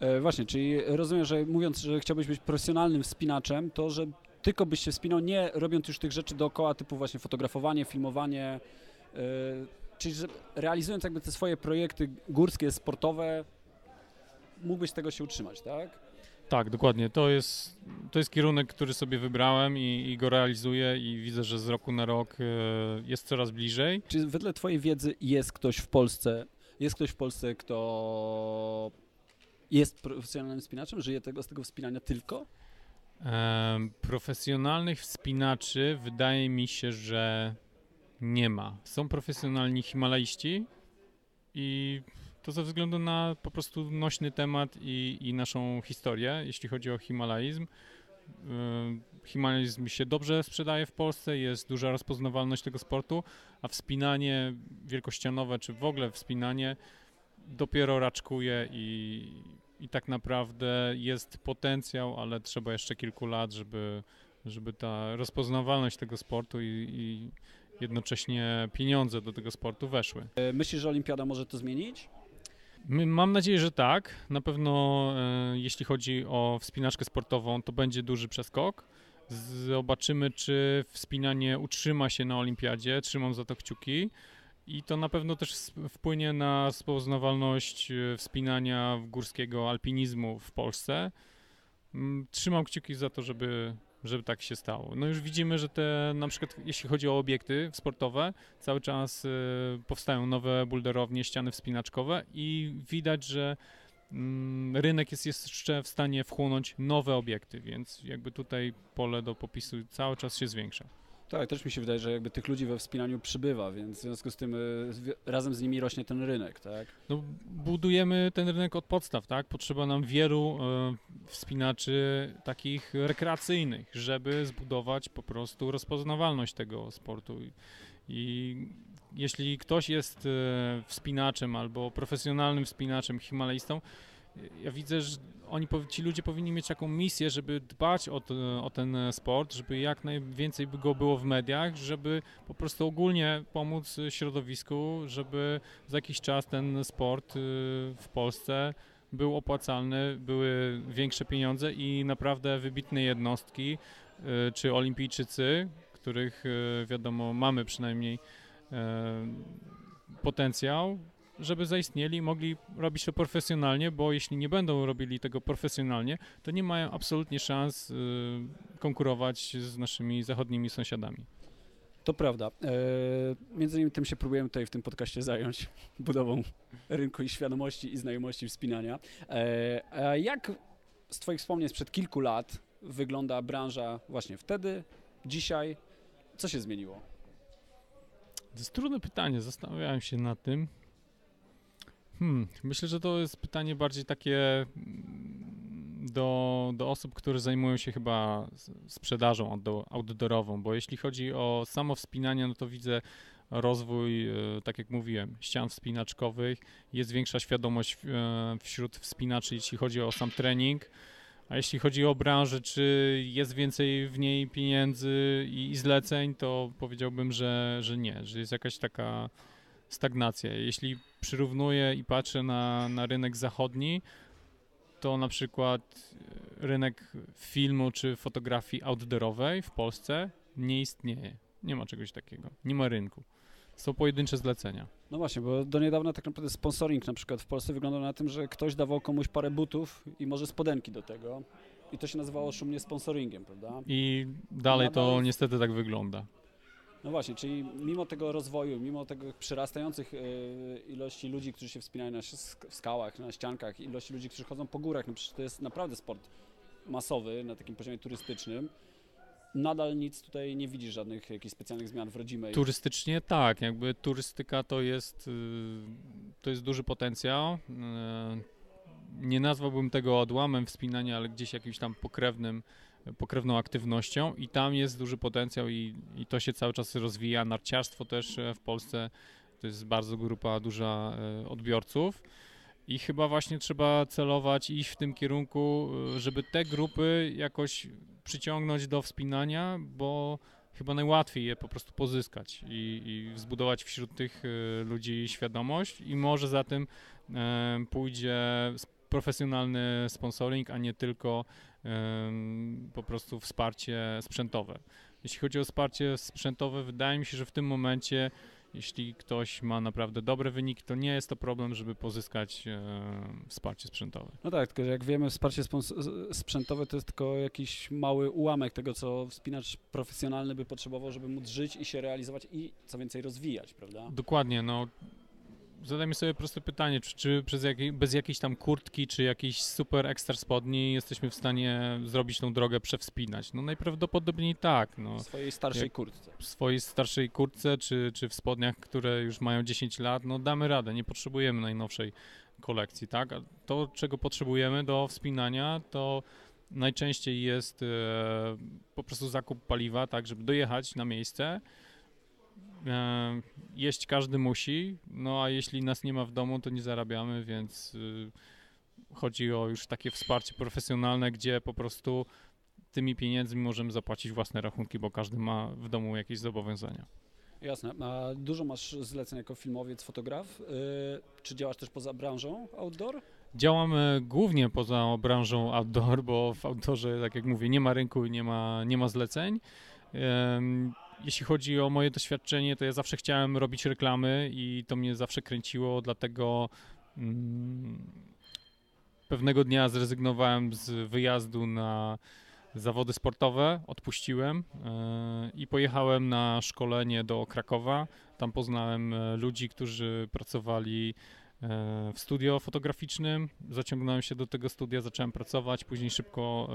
E, właśnie, czyli rozumiem, że mówiąc, że chciałbyś być profesjonalnym wspinaczem, to że tylko byś się wspinał, nie robiąc już tych rzeczy dookoła, typu właśnie fotografowanie, filmowanie, e, czyli że realizując jakby te swoje projekty górskie, sportowe, mógłbyś tego się utrzymać, tak? Tak, dokładnie. To jest, to jest kierunek, który sobie wybrałem i, i go realizuję i widzę, że z roku na rok e, jest coraz bliżej. Czy wedle twojej wiedzy jest ktoś w Polsce, jest ktoś w Polsce, kto jest profesjonalnym wspinaczem, żyje tego, z tego wspinania tylko? Em, profesjonalnych wspinaczy wydaje mi się, że nie ma. Są profesjonalni himalaiści, I to ze względu na po prostu nośny temat i, i naszą historię, jeśli chodzi o himalaizm. Y, Himalaizm się dobrze sprzedaje w Polsce, jest duża rozpoznawalność tego sportu, a wspinanie wielkościanowe, czy w ogóle wspinanie dopiero raczkuje i, i tak naprawdę jest potencjał, ale trzeba jeszcze kilku lat, żeby, żeby ta rozpoznawalność tego sportu i, i jednocześnie pieniądze do tego sportu weszły. E, Myślisz, że olimpiada może to zmienić? Mam nadzieję, że tak. Na pewno e, jeśli chodzi o wspinaczkę sportową, to będzie duży przeskok. Zobaczymy, czy wspinanie utrzyma się na olimpiadzie. Trzymam za to kciuki. I to na pewno też wpłynie na rozpoznawalność e, wspinania górskiego alpinizmu w Polsce. Mm, Trzymam kciuki za to, żeby, żeby tak się stało. No już widzimy, że te, na przykład jeśli chodzi o obiekty sportowe, cały czas e, powstają nowe bulderownie, ściany wspinaczkowe i widać, że mm, rynek jest jeszcze w stanie wchłonąć nowe obiekty, więc jakby tutaj pole do popisu cały czas się zwiększa. Tak, też mi się wydaje, że jakby tych ludzi we wspinaniu przybywa, więc w związku z tym zwi- razem z nimi rośnie ten rynek, tak? No, budujemy ten rynek od podstaw, tak? Potrzeba nam wielu e, wspinaczy takich rekreacyjnych, żeby zbudować po prostu rozpoznawalność tego sportu. I, i jeśli ktoś jest e, wspinaczem albo profesjonalnym wspinaczem, himalajstą, ja widzę, że oni, ci ludzie powinni mieć taką misję, żeby dbać o, o ten sport, żeby jak najwięcej go było w mediach, żeby po prostu ogólnie pomóc środowisku, żeby za jakiś czas ten sport y, w Polsce był opłacalny, były większe pieniądze i naprawdę wybitne jednostki, y, czy olimpijczycy, których y, wiadomo mamy przynajmniej potencjał, żeby zaistnieli i mogli robić to profesjonalnie, bo jeśli nie będą robili tego profesjonalnie, to nie mają absolutnie szans y, konkurować z naszymi zachodnimi sąsiadami. To prawda. E, między innymi tym się próbujemy tutaj w tym podcaście zająć, [laughs] budową rynku i świadomości i znajomości wspinania. E, a jak z Twoich wspomnień sprzed kilku lat wygląda branża właśnie wtedy, dzisiaj? Co się zmieniło? To jest trudne pytanie, zastanawiałem się nad tym. Hmm, myślę, że to jest pytanie bardziej takie mm, do, do osób, które zajmują się chyba sprzedażą outdo- outdoorową, bo jeśli chodzi o samo wspinanie, no to widzę rozwój, e, tak jak mówiłem, ścian wspinaczkowych, jest większa świadomość e, wśród wspinaczy, jeśli chodzi o sam trening. A jeśli chodzi o branżę, czy jest więcej w niej pieniędzy i, i zleceń, to powiedziałbym, że, że nie, że jest jakaś taka stagnacja. Jeśli przyrównuję i patrzę na, na rynek zachodni, to na przykład e, rynek filmu czy fotografii outdoorowej w Polsce nie istnieje. Nie ma czegoś takiego. Nie ma rynku. Są pojedyncze zlecenia. No właśnie, bo do niedawna tak naprawdę sponsoring na przykład w Polsce wyglądał na tym, że ktoś dawał komuś parę butów i może spodenki do tego. I to się nazywało szumnie sponsoringiem, prawda? I dalej to niestety tak wygląda. No właśnie, czyli mimo tego rozwoju, mimo tego przyrastających e, ilości ludzi, którzy się wspinają na skałach, na ściankach, ilości ludzi, którzy chodzą po górach, no przecież to jest naprawdę sport masowy na takim poziomie turystycznym. Nadal nic tutaj nie widzisz, żadnych jakichś specjalnych zmian w rodzimej. Turystycznie tak, jakby turystyka to jest, y, to jest duży potencjał. Y, Nie nazwałbym tego odłamem wspinania, ale gdzieś jakimś tam pokrewnym, pokrewną aktywnością i tam jest duży potencjał i, i to się cały czas rozwija. Narciarstwo też e, w Polsce to jest bardzo grupa duża e, odbiorców. I chyba właśnie trzeba celować, iść w tym kierunku, y, żeby te grupy jakoś przyciągnąć do wspinania, bo chyba najłatwiej je po prostu pozyskać i, i zbudować wśród tych ludzi świadomość i może za tym e, pójdzie profesjonalny sponsoring, a nie tylko po prostu wsparcie sprzętowe. Jeśli chodzi o wsparcie sprzętowe, wydaje mi się, że w tym momencie, jeśli ktoś ma naprawdę dobre wyniki, to nie jest to problem, żeby pozyskać e, wsparcie sprzętowe. No tak, tylko że jak wiemy, wsparcie sprzętowe to jest tylko jakiś mały ułamek tego, co wspinacz profesjonalny by potrzebował, żeby móc żyć i się realizować i co więcej rozwijać, prawda? Dokładnie, no zadajmy sobie proste pytanie, czy, czy przez bez jakiejś tam kurtki, czy jakiejś super ekstra spodni jesteśmy w stanie zrobić tą drogę, przewspinać? No najprawdopodobniej tak. No. W swojej starszej Jak- kurtce. W swojej starszej kurtce, czy, czy w spodniach, które już mają 10 lat, no damy radę, nie potrzebujemy najnowszej kolekcji, tak? A to, czego potrzebujemy do wspinania, to najczęściej jest e, po prostu zakup paliwa, tak, żeby dojechać na miejsce. E, jeść każdy musi, no a jeśli nas nie ma w domu, to nie zarabiamy, więc y, chodzi o już takie wsparcie profesjonalne, gdzie po prostu tymi pieniędzmi możemy zapłacić własne rachunki, bo każdy ma w domu jakieś zobowiązania. Jasne. A dużo masz zleceń jako filmowiec, fotograf. Yy, czy działasz też poza branżą outdoor? Działamy głównie poza branżą outdoor, bo w outdoorze, tak jak mówię, nie ma rynku i nie ma, nie ma zleceń. Jeśli chodzi o moje doświadczenie, to ja zawsze chciałem robić reklamy i to mnie zawsze kręciło, dlatego mm, pewnego dnia zrezygnowałem z wyjazdu na zawody sportowe, odpuściłem e, i pojechałem na szkolenie do Krakowa. Tam poznałem e, ludzi, którzy pracowali e, w studio fotograficznym. Zaciągnąłem się do tego studia, zacząłem pracować, później szybko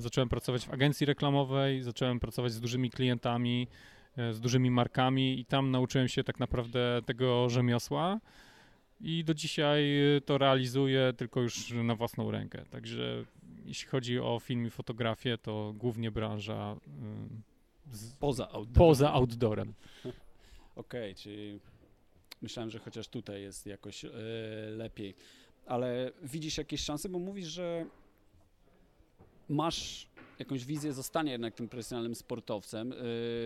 zacząłem pracować w agencji reklamowej, zacząłem pracować z dużymi klientami, e, z dużymi markami i tam nauczyłem się tak naprawdę tego rzemiosła. I do dzisiaj e, to realizuję tylko już na własną rękę. Także jeśli chodzi o film i fotografię, to głównie branża em, z, Poza outdoor. poza outdoorem. [laughs] Okej, czyli myślałem, że chociaż tutaj jest jakoś e, lepiej. Ale widzisz jakieś szanse, bo mówisz, że masz jakąś wizję zostania jednak tym profesjonalnym sportowcem. E,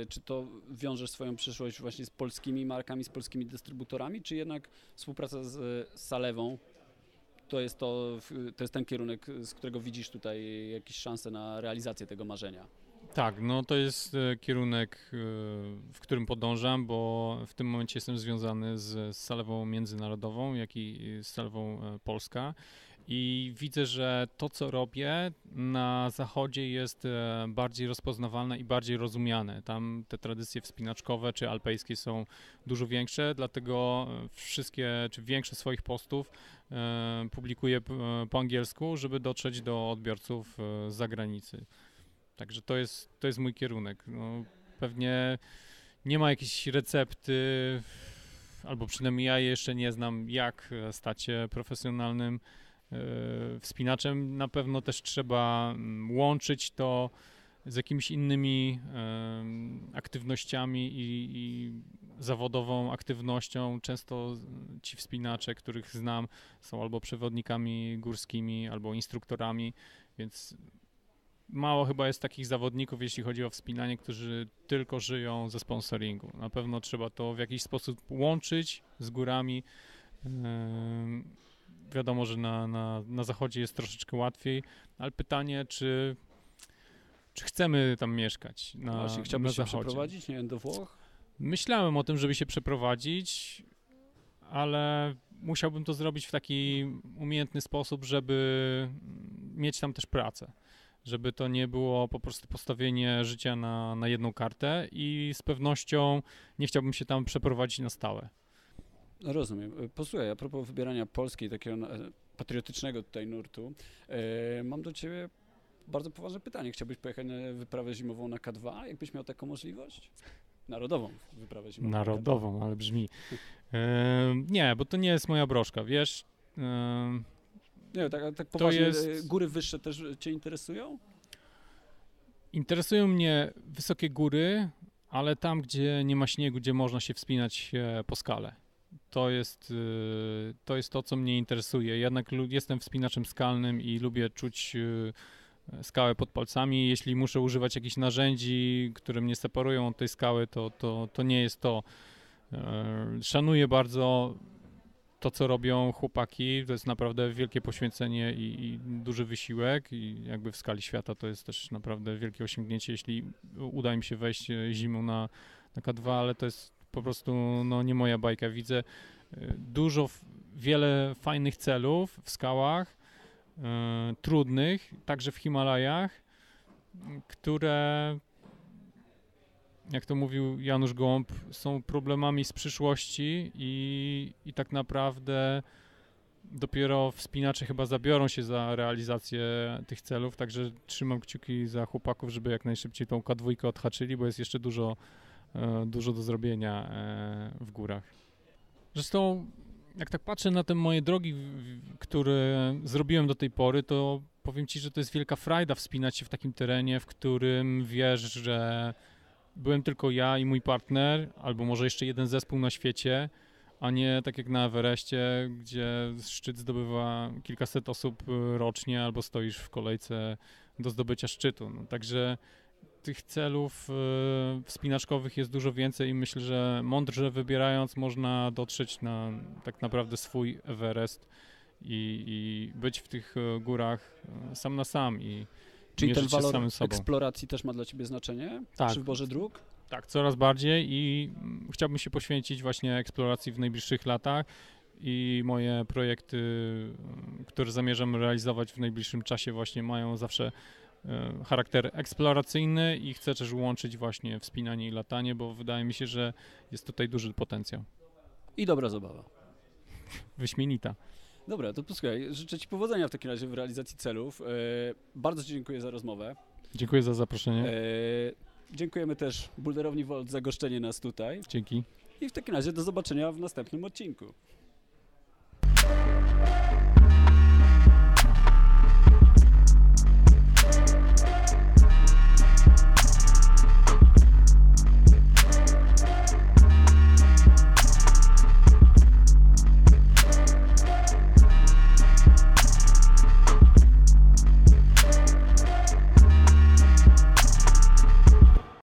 czy to wiążesz swoją przyszłość właśnie z polskimi markami, z polskimi dystrybutorami, czy jednak współpraca z Salewą to jest, to, to jest ten kierunek, z którego widzisz tutaj jakieś szanse na realizację tego marzenia? Tak, no to jest e, kierunek, e, w którym podążam, bo w tym momencie jestem związany z, z Salewą Międzynarodową, jak i z Salewą e, Polska. I widzę, że to, co robię na zachodzie jest e, bardziej rozpoznawalne i bardziej rozumiane. Tam te tradycje wspinaczkowe czy alpejskie są dużo większe, dlatego e, wszystkie, czy większość swoich postów e, publikuję po angielsku, żeby dotrzeć do odbiorców z zagranicy. Także to jest, to jest mój kierunek. No, pewnie nie ma jakiejś recepty, albo przynajmniej ja jeszcze nie znam, jak stać się profesjonalnym wspinaczem. Na pewno też trzeba mm, łączyć to z jakimiś innymi aktywnościami i, i zawodową aktywnością. Często ci wspinacze, których znam, są albo przewodnikami górskimi, albo instruktorami, więc mało chyba jest takich zawodników, jeśli chodzi o wspinanie, którzy tylko żyją ze sponsoringu. Na pewno trzeba to w jakiś sposób łączyć z górami. Wiadomo, że na, na, na zachodzie jest troszeczkę łatwiej, ale pytanie, czy, czy chcemy tam mieszkać na, Właśnie, na chciałbyś się zachodzie? przeprowadzić, nie wiem, do Włoch? Myślałem o tym, żeby się przeprowadzić, ale musiałbym to zrobić w taki umiejętny sposób, żeby mieć tam też pracę. Żeby to nie było po prostu postawienie życia na, na jedną kartę i z pewnością nie chciałbym się tam przeprowadzić na stałe. Rozumiem. E, Posłuchaj, a propos wybierania Polski, takiego e, patriotycznego tutaj nurtu, e, mam do Ciebie bardzo poważne pytanie. Chciałbyś pojechać na wyprawę zimową na K2, jakbyś miał taką możliwość? Narodową wyprawę zimową. na Narodową, ale brzmi. Nie, bo to nie jest moja broszka, wiesz. Em, K2. Nie, tak, tak poważnie, jest- góry wyższe też Cię interesują? Interesują mnie wysokie góry, ale tam, gdzie nie ma śniegu, gdzie można się wspinać po skale. To jest, y, to jest to, co mnie interesuje. Jednak jestem wspinaczem skalnym i lubię czuć y, skałę pod palcami. Jeśli muszę używać jakichś narzędzi, które mnie separują od tej skały, to, to, to nie jest to. E, Szanuję bardzo to, co robią chłopaki. To jest naprawdę wielkie poświęcenie i, i duży wysiłek. I jakby w skali świata to jest też naprawdę wielkie osiągnięcie, jeśli uda im się wejść e, zimą na, na K2, ale to jest po prostu no, nie moja bajka. Widzę e, dużo, wiele fajnych celów w skałach, e, trudnych, także w Himalajach, które jak to mówił Janusz Gołąb, są problemami z przyszłości i, i tak naprawdę dopiero wspinacze chyba zabiorą się za realizację tych celów, także trzymam kciuki za chłopaków, żeby jak najszybciej tą K2 odhaczyli, bo jest jeszcze dużo, dużo do zrobienia e, w górach. Zresztą, jak tak patrzę na te moje drogi, które zrobiłem do tej pory, to powiem Ci, że to jest wielka frajda wspinać się w takim terenie, w którym wiesz, że byłem tylko ja i mój partner, albo może jeszcze jeden zespół na świecie, a nie tak jak na Everestie, gdzie szczyt zdobywa kilkaset osób y, rocznie, albo stoisz w kolejce do zdobycia szczytu. No, także tych celów y, wspinaczkowych jest dużo więcej i myślę, że mądrze wybierając można dotrzeć na tak naprawdę swój Everest i, i być w tych y, górach y, sam na sam i Czyli ten walor eksploracji też ma dla ciebie znaczenie Tak. przy wyborze dróg? Tak, coraz bardziej i mm, chciałbym się poświęcić właśnie eksploracji w najbliższych latach i moje projekty, mm, które zamierzam realizować w najbliższym czasie właśnie mają zawsze charakter eksploracyjny i chcę też łączyć właśnie wspinanie i latanie, bo wydaje mi się, że jest tutaj duży potencjał. I dobra zabawa. Wyśmienita. Dobra, to posłuchaj, życzę Ci powodzenia w takim razie w realizacji celów. E, bardzo Ci dziękuję za rozmowę. Dziękuję za zaproszenie. E, dziękujemy też Boulderowni Volt za goszczenie nas tutaj. Dzięki. I w takim razie do zobaczenia w następnym odcinku.